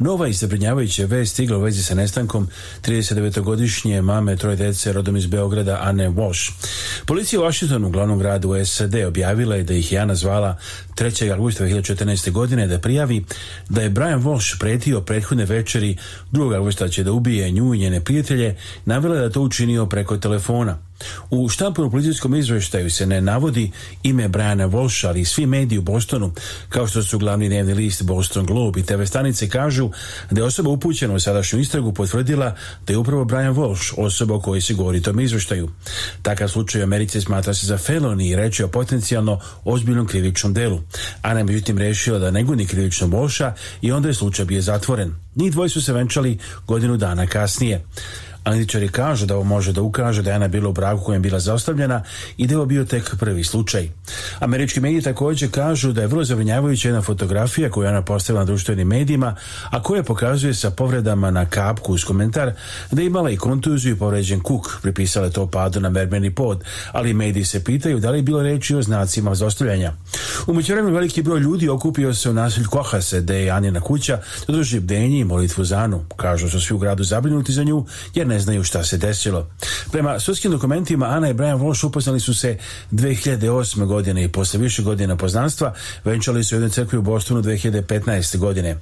Nova i zabrinjavajuća vest stigla u vezi sa nestankom 39-godišnje mame troje dece rodom iz Beograda Anne Walsh. Policija u Washingtonu, glavnom gradu SAD, objavila je da ih je Ana zvala 3. augusta 2014. godine da prijavi da je Brian Walsh pretio prethodne večeri 2. augusta će da ubije nju i njene prijatelje, navela da to učinio preko telefona. U štampanom policijskom izveštaju se ne navodi ime Briana Walsha, ali svi mediji u Bostonu, kao što su glavni dnevni list Boston Globe i TV stanice, kažu da je osoba upućena u sadašnju istragu potvrdila da je upravo Brian Walsh osoba o kojoj se govori tom izveštaju. Takav slučaj u Americi smatra se za feloni i reći o potencijalno ozbiljnom krivičnom delu. Ana je međutim rešila da ne guni krivično Walsha i onda je slučaj bio zatvoren. Njih dvoje su se venčali godinu dana kasnije. Analitičari kažu da ovo može da ukaže da je Ana bila u braku kojem bila zaostavljena i da je ovo bio tek prvi slučaj. Američki mediji takođe kažu da je vrlo zabrinjavajuća jedna fotografija koju je Ana postavila na društvenim medijima, a koja pokazuje sa povredama na kapku uz komentar da je imala i kontuziju i povređen kuk, pripisala to padu na mermeni pod, ali mediji se pitaju da li je bilo reči o znacima zaostavljanja. U međuvremenu veliki broj ljudi okupio se u nasilju Kohase, da je Anina kuća, da drži bdenje i molitvu za Anu. Kažu da su svi u gradu zabrinuti za nju, jer ne znaju šta se desilo. Prema sudskim dokumentima Ana i Brian Walsh upoznali su se 2008. godine i posle više godina poznanstva venčali su u jednoj crkvi u Bostonu 2015. godine.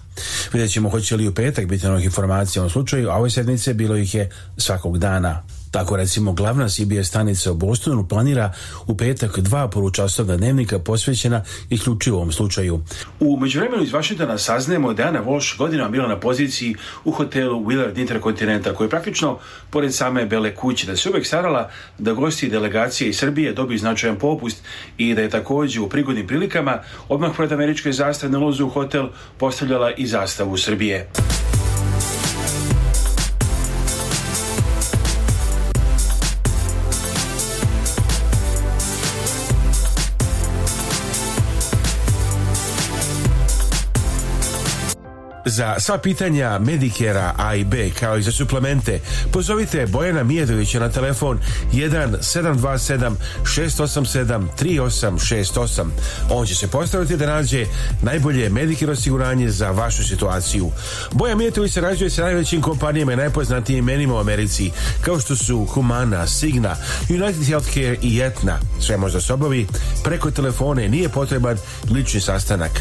Vidjet ćemo hoće li u petak biti novih informacija o slučaju, a ove sedmice bilo ih je svakog dana. Tako recimo glavna CBS stanica u Bostonu planira u petak dva polučasovna dnevnika posvećena isključivo ovom slučaju. U međuvremenu iz Vašingtona saznajemo da je Ana Walsh godinama bila na poziciji u hotelu Willard Intercontinental koji je praktično pored same Bele kuće da se uvek starala da gosti delegacije iz Srbije dobiju značajan popust i da je takođe u prigodnim prilikama odmah pred američke zastave lozu u hotel postavljala i zastavu Srbije. Za sva pitanja Medikera A i B kao i za suplemente pozovite Bojana Mijedovića na telefon 1 727 687 3868. On će se postaviti da nađe najbolje Medicare osiguranje za vašu situaciju. Bojan se sarađuje sa najvećim kompanijama i najpoznatijim imenima u Americi kao što su Humana, Signa, United Healthcare i Etna. Sve možda se obavi preko telefone nije potreban lični sastanak.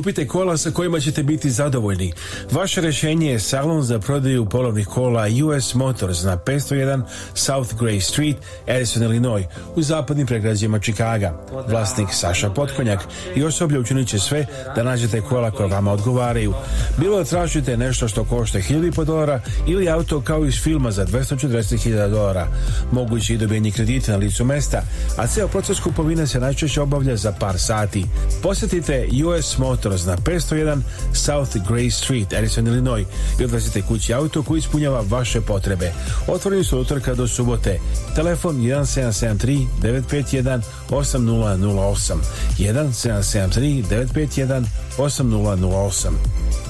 kupite kola sa kojima ćete biti zadovoljni. Vaše rešenje je salon za prodaju polovnih kola US Motors na 501 South Gray Street, Edison, Illinois, u zapadnim pregrađima Čikaga. Vlasnik Saša Potkonjak i osoblje učinit će sve da nađete kola koja vama odgovaraju. Bilo da tražite nešto što košta 1000 dolara ili auto kao iz filma za 240.000 dolara. Moguće i dobijenje kredita na licu mesta, a ceo proces kupovine se najčešće obavlja za par sati. Posjetite US Motors nalazi na 501 South Gray Street, Edison, Illinois i odvezite kući auto koji ispunjava vaše potrebe. Otvoreni su utorka do subote. Telefon 1773 951 8008 1773 951 8008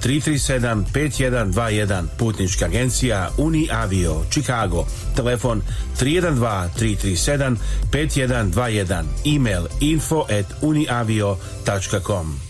337 5121 Putnička agencija Uniavio, Chicago Telefon 312 337 5121 e info at uniavio.com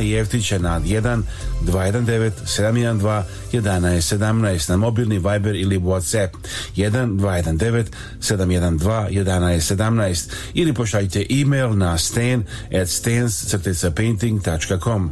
Jevtića na 1 219 712 1117 na mobilni Viber ili WhatsApp 1 219 712 1117 ili pošaljite e-mail na stan at stans-painting.com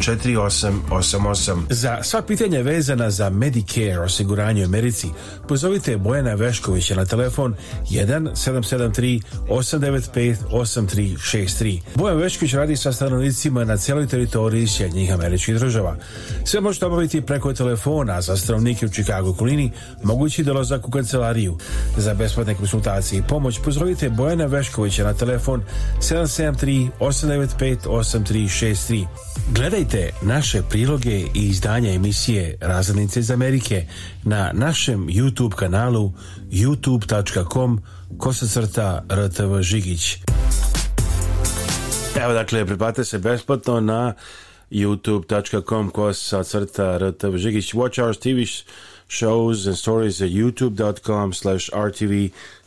4888. Za sva pitanja vezana za Medicare osiguranje u Americi, pozovite Bojana Veškovića na telefon 1773 895 8363. Bojan Vešković radi sa stanovnicima na cijeloj teritoriji Sjednjih američkih država. Sve možete obaviti preko telefona za stanovnike u Čikagu kolini, mogući dolazak u kancelariju. Za besplatne konsultacije i pomoć pozovite Bojana Veškovića na telefon 773 895 8363. Gledajte Pratite naše priloge i izdanja emisije Razrednice iz Amerike na našem YouTube kanalu youtube.com kosacrta rtv žigić. Evo dakle, pripate se besplatno na youtube.com kosacrta rtv žigić. Watch our TV shows and stories at youtube.com slash rtvzigic.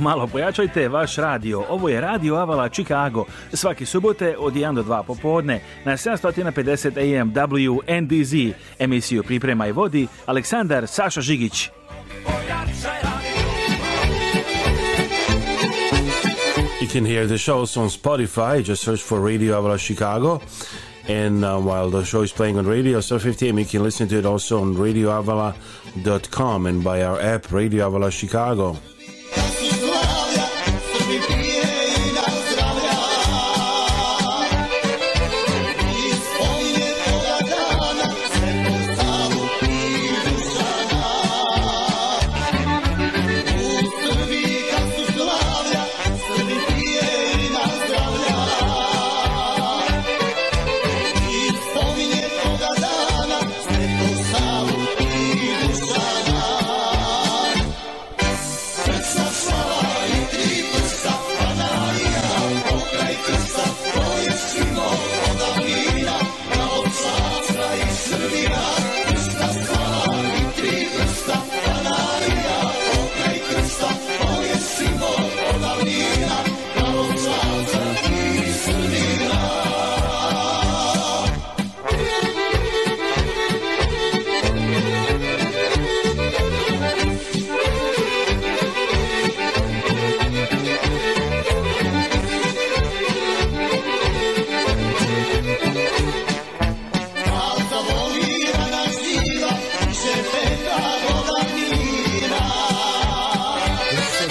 malo pojačajte vaš radio. Ovo je Radio Avala Chicago. Svaki subote od 1 do 2 popodne na 750 AM WNDZ. Emisiju Priprema i vodi Aleksandar Saša Žigić. You can hear the show on Spotify. Just search for Radio Avala Chicago. And uh, while the show is playing on Radio so 15, you can listen to it also on radioavala.com and by our app, Radio Avala Chicago.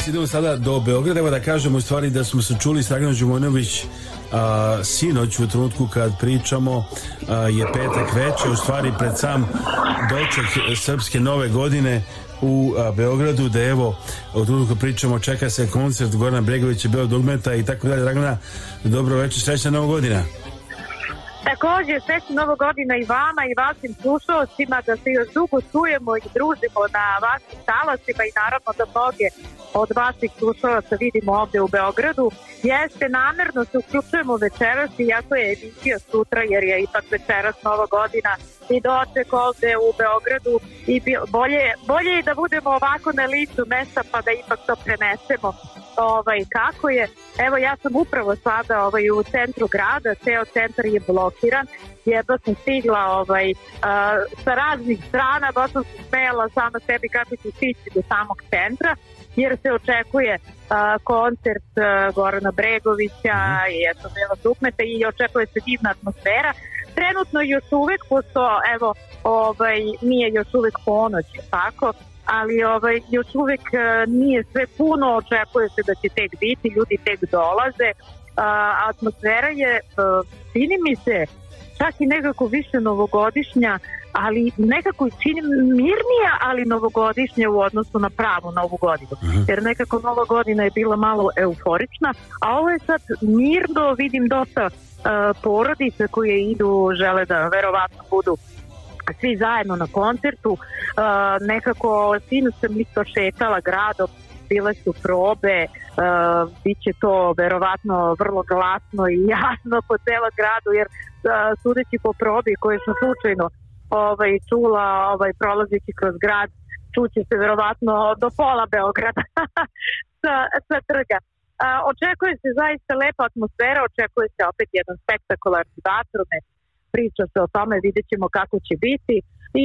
nas idemo sada do Beograda, evo da kažemo u stvari da smo se čuli s Draganom Đumonović a, sinoć u trenutku kad pričamo a, je petak veče, u stvari pred sam doček Srpske nove godine u a, Beogradu da evo od uvijek pričamo čeka se koncert Gorana Bregovića, Beog Dugmeta i tako dalje Dragana, dobro večer, srećna nova godina Također, sreću Novog godina i vama i vašim slušalcima da se još dugo čujemo i družimo na vašim talasima i naravno da mnoge od vaših slušalaca vidimo ovde u Beogradu. Jeste, namerno se uključujemo večeras i jako je emisija sutra jer je ipak večeras Nova godina i doček ovde u Beogradu i bolje, bolje je da budemo ovako na licu mesta pa da ipak to prenesemo ovaj, kako je. Evo ja sam upravo sada ovaj, u centru grada, ceo centar je blokiran, jedva sam stigla ovaj, uh, sa raznih strana, baš sam se smela sama sebi kako ću stići do samog centra, jer se očekuje a, koncert a, Gorana Bregovića mm i eto Bela Dukmeta i očekuje se divna atmosfera trenutno još uvek, pošto evo, ovaj, nije još uvek ponoć, tako, ali ovaj, još uvek e, nije sve puno, očekuje se da će tek biti, ljudi tek dolaze, a, atmosfera je, a, e, čini mi se, čak i nekako više novogodišnja, ali nekako čini mirnija, ali novogodišnja u odnosu na pravu novu godinu. Mhm. Jer nekako nova godina je bila malo euforična, a ovo je sad mirno, vidim dosta E, porodice koje idu žele da verovatno budu svi zajedno na koncertu e, nekako sinu sam isto šetala gradom bile su probe uh, bit će to verovatno vrlo glasno i jasno po celom gradu jer uh, sudeći po probi koje sam slučajno ovaj, čula ovaj, prolazeći kroz grad čuće se verovatno do pola Beograda sa, sa trga očekuje se zaista lepa atmosfera, očekuje se opet jedan spektakularni vatromet, priča se o tome, vidjet ćemo kako će biti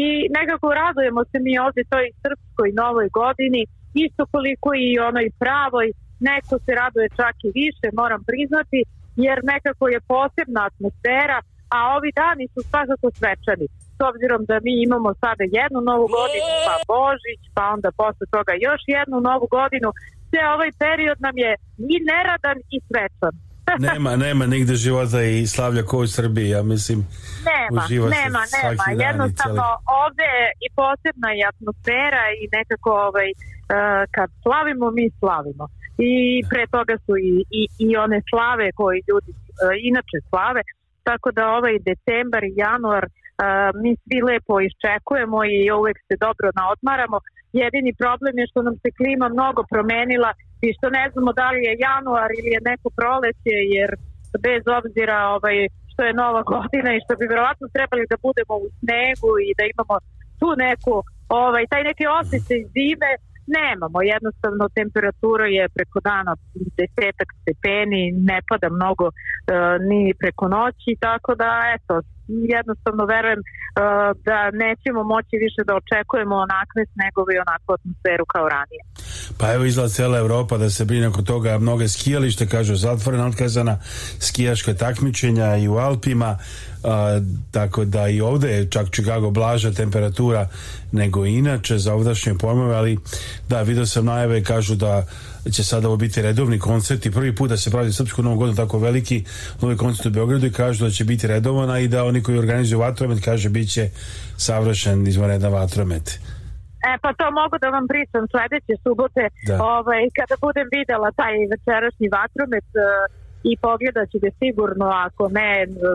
i nekako radujemo se mi ovde toj srpskoj novoj godini, isto koliko i onoj pravoj, neko se raduje čak i više, moram priznati, jer nekako je posebna atmosfera, a ovi dani su svakako svečani. S obzirom da mi imamo sada jednu novu godinu, pa Božić, pa onda posle toga još jednu novu godinu, ceo ovaj period nam je i neradan i srećan. nema, nema nigde života i slavlja ko u Srbiji, ja mislim. Nema, uživa nema, se nema. Dan Jednostavno cijeli... ovde je i posebna i atmosfera i nekako ovaj, uh, kad slavimo, mi slavimo. I pre toga su i, i, i one slave koje ljudi uh, inače slave, tako da ovaj decembar i januar uh, mi svi lepo iščekujemo i uvek se dobro naodmaramo, Jedini problem je što nam se klima mnogo promenila i što ne znamo da li je januar ili je neko proleće, jer bez obzira ovaj, što je nova godina i što bi verovatno trebali da budemo u snegu i da imamo tu neku, ovaj, taj neki osjećaj zime, nemamo. Jednostavno temperatura je preko dana desetak stepeni, ne pada mnogo e, ni preko noći, tako da eto, jednostavno verujem e, da nećemo moći više da očekujemo onakve snegove i onakvu atmosferu kao ranije. Pa evo izgleda cela Evropa da se brine oko toga, mnoge skijalište kažu zatvorena, otkazana skijaška takmičenja i u Alpima, a, e, tako da i ovde je čak Chicago blaža temperatura nego inače za ovdašnje pojmove, ali da, video sam najave kažu da će sada ovo biti redovni koncert i prvi put da se pravi Srpsku Novu godinu tako veliki novi koncert u Beogradu i kažu da će biti redovan, i da oni koji organizuju vatromet kaže bit će savršen izvanredan vatromet. E, pa to mogu da vam pričam sledeće subote da. ovaj, kada budem videla taj večerašnji vatromet e, i pogledat ću da sigurno ako ne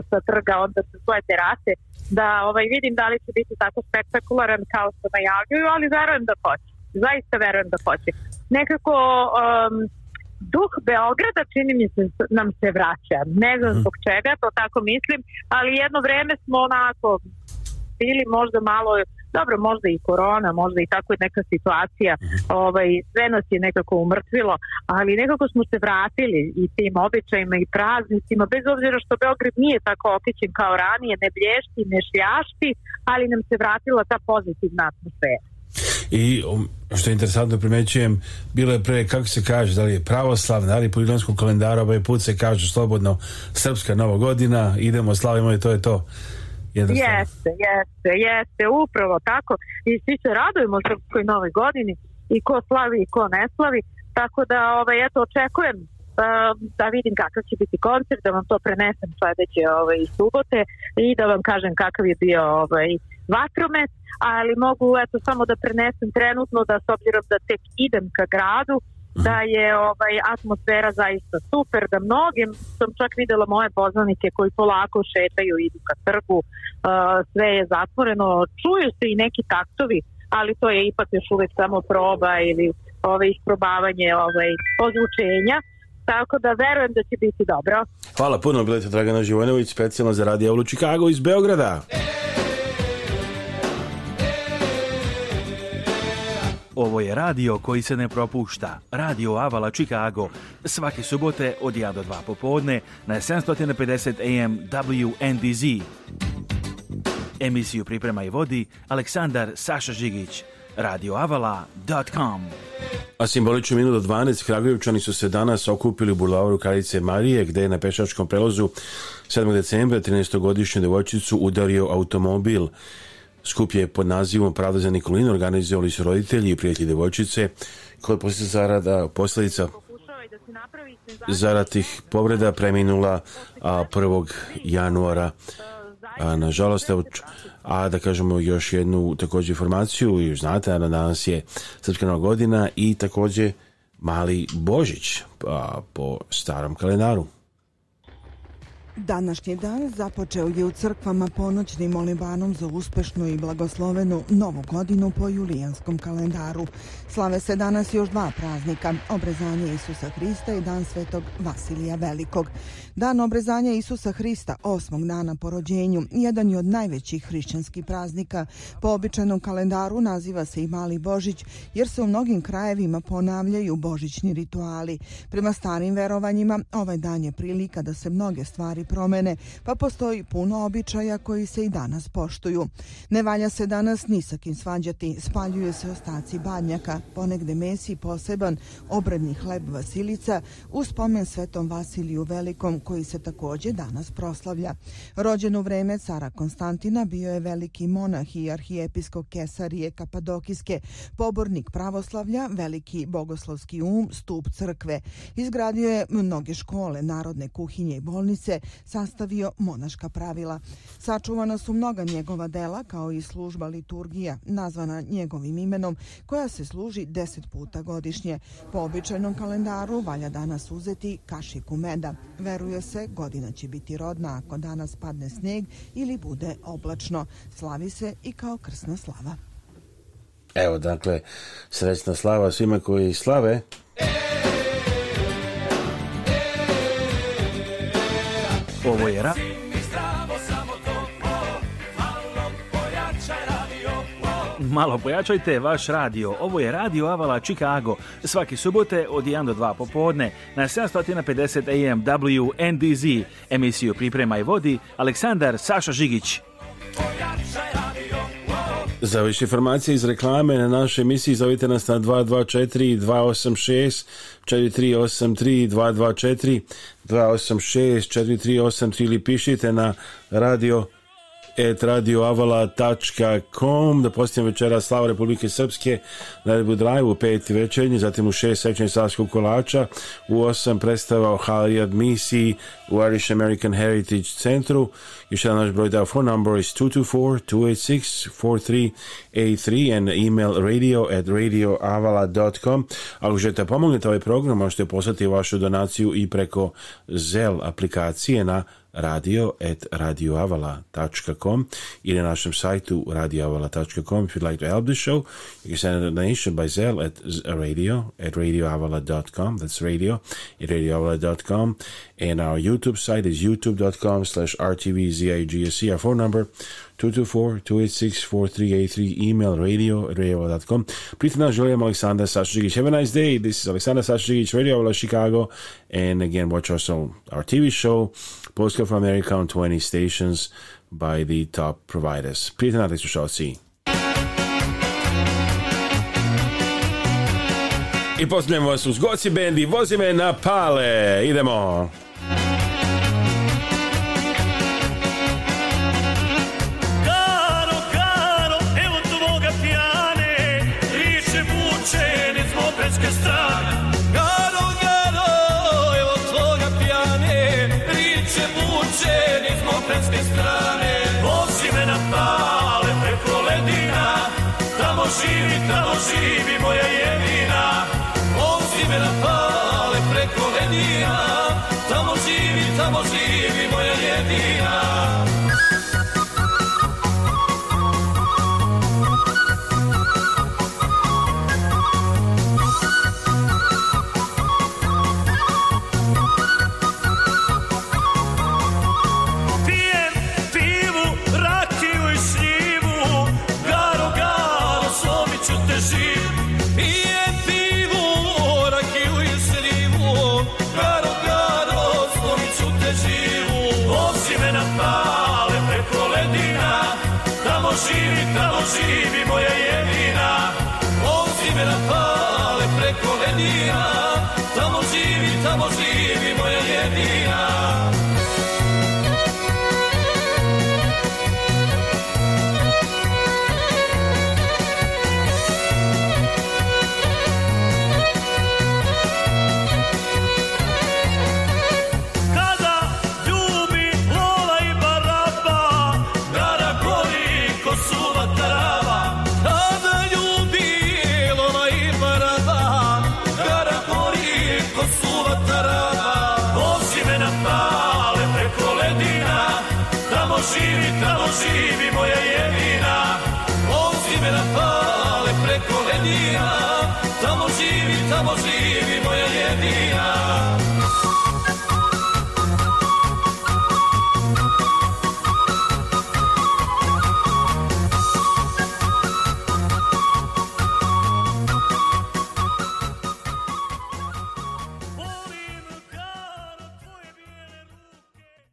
sa trga onda sa svoje terase da ovaj, vidim da li će biti tako spektakularan kao što najavljuju ali verujem da hoće zaista verujem da hoće nekako um, duh Beograda čini mi se nam se vraća. Ne znam mhm. zbog čega, to tako mislim, ali jedno vreme smo onako bili možda malo dobro, možda i korona, možda i tako neka situacija, mhm. ovaj, sve nas je nekako umrtvilo, ali nekako smo se vratili i tim običajima i praznicima, bez obzira što Beograd nije tako okićen kao ranije, ne blješti, ne šljašti, ali nam se vratila ta pozitivna atmosfera i um, što je interesantno primećujem, bilo je pre, kako se kaže, da li je pravoslavna, ali da po julijanskom kalendaru, ovaj put se kaže slobodno srpska nova godina, idemo, slavimo i to je to. Jednostavno. Jeste, jeste, jeste, upravo tako. I svi se radujemo srpskoj nove godini i ko slavi i ko ne slavi. Tako da, ovaj, eto, očekujem um, da vidim kakav će biti koncert, da vam to prenesem sledeće ovaj, subote i da vam kažem kakav je bio ovaj, vatromet, ali mogu eto samo da prenesem trenutno da s obzirom da tek idem ka gradu, da mhm. je ovaj atmosfera zaista super, da mnogim sam čak videla moje poznanike koji polako šetaju, idu ka trgu, uh, sve je zatvoreno, čuju se i neki taktovi, ali to je ipak još uvek samo proba ili ovaj, isprobavanje ovaj, ozvučenja tako da verujem da će biti dobro. Hvala puno, bila Dragana Živojnović, specijalno za Radio Evlu Čikago iz Beograda. E! Ovo je radio koji se ne propušta. Radio Avala Chicago. Svake subote od 1 do 2 popodne na 750 AM WNDZ. Emisiju priprema i vodi Aleksandar Saša Žigić. radioavala.com A simboliču minuto 12 Kragujevčani su se danas okupili u bulavaru Kraljice Marije gde je na pešačkom prelozu 7. decembra 13-godišnju devojčicu udario automobil. Skup je pod nazivom Pravda za Nikolinu organizovali su roditelji i prijatelji devojčice kod posljedica zarada, posljedica zaratih povreda preminula 1. januara a nažalost, evo, a da kažemo još jednu takođe informaciju, i znate, da danas je Srpska nova godina i takođe Mali Božić a, po starom kalendaru. Današnji dan započeo je u crkvama ponoćnim molibanom za uspešnu i blagoslovenu novu godinu po julijanskom kalendaru. Slave se danas još dva praznika, obrezanje Isusa Hrista i dan svetog Vasilija Velikog. Dan obrezanja Isusa Hrista, osmog dana po rođenju, jedan je od najvećih hrišćanskih praznika. Po običajnom kalendaru naziva se i Mali Božić, jer se u mnogim krajevima ponavljaju božićni rituali. Prema starim verovanjima, ovaj dan je prilika da se mnoge stvari promene, pa postoji puno običaja koji se i danas poštuju. Ne valja se danas ni sa kim svađati, spaljuju se ostaci badnjaka, ponegde mesi poseban, obredni hleb vasilica, u spomen svetom Vasiliju Velikom koji se takođe danas proslavlja. Rođen u vreme cara Konstantina bio je veliki monah i arhijepiskop Kesarije Kapadokiske, pobornik pravoslavlja, veliki bogoslovski um, stup crkve. Izgradio je mnoge škole, narodne kuhinje i bolnice, sastavio monaška pravila. Sačuvana su mnoga njegova dela, kao i služba liturgija, nazvana njegovim imenom, koja se služi deset puta godišnje. Po običajnom kalendaru valja danas uzeti kašiku meda. Veruje najavljuje se godina će biti rodna ako danas padne sneg ili bude oblačno. Slavi se i kao krsna slava. Evo, dakle, srećna slava svima koji slave. Ovo je malo pojačajte vaš radio. Ovo je Radio Avala Chicago. Svake subote od 1 do 2 popodne na 750 AM WNDZ. Emisiju priprema i vodi Aleksandar Saša Žigić. Za više informacije iz reklame na našoj emisiji zovite nas na 224 286 4383 224 286 4383 ili pišite na radio etradioavala.com da postavim večera Slava Republike Srpske na da Rebu Drive u 5. večernji, zatim u 6. sečnje Savskog kolača, u 8. predstava o Halijad misiji u Irish American Heritage centru. Još jedan naš broj da phone number is 224-286-4383 and email radio at radioavala.com Ako želite da pomognete ovaj program, možete poslati vašu donaciju i preko Zelle aplikacije na radio@radioavala.com ili na našem sajtu radioavala.com if you'd like to help the show you can send a donation by Zelle at radio at radioavala.com that's radio at radioavala.com and our YouTube site is youtube.com slash rtvzigsc our phone number 224-286-4383 email radio at radioavala.com Pritam nas želim Aleksandar Sačić have a nice day this is Aleksandar Sačić Radio Avala Chicago and again watch our show, our TV show Postcard from America on 20 stations by the top providers. Prijatelj natrag slušalci. I pozdravljam vas uz Goci Bendi, vozi me na pale, idemo! Tavuzim,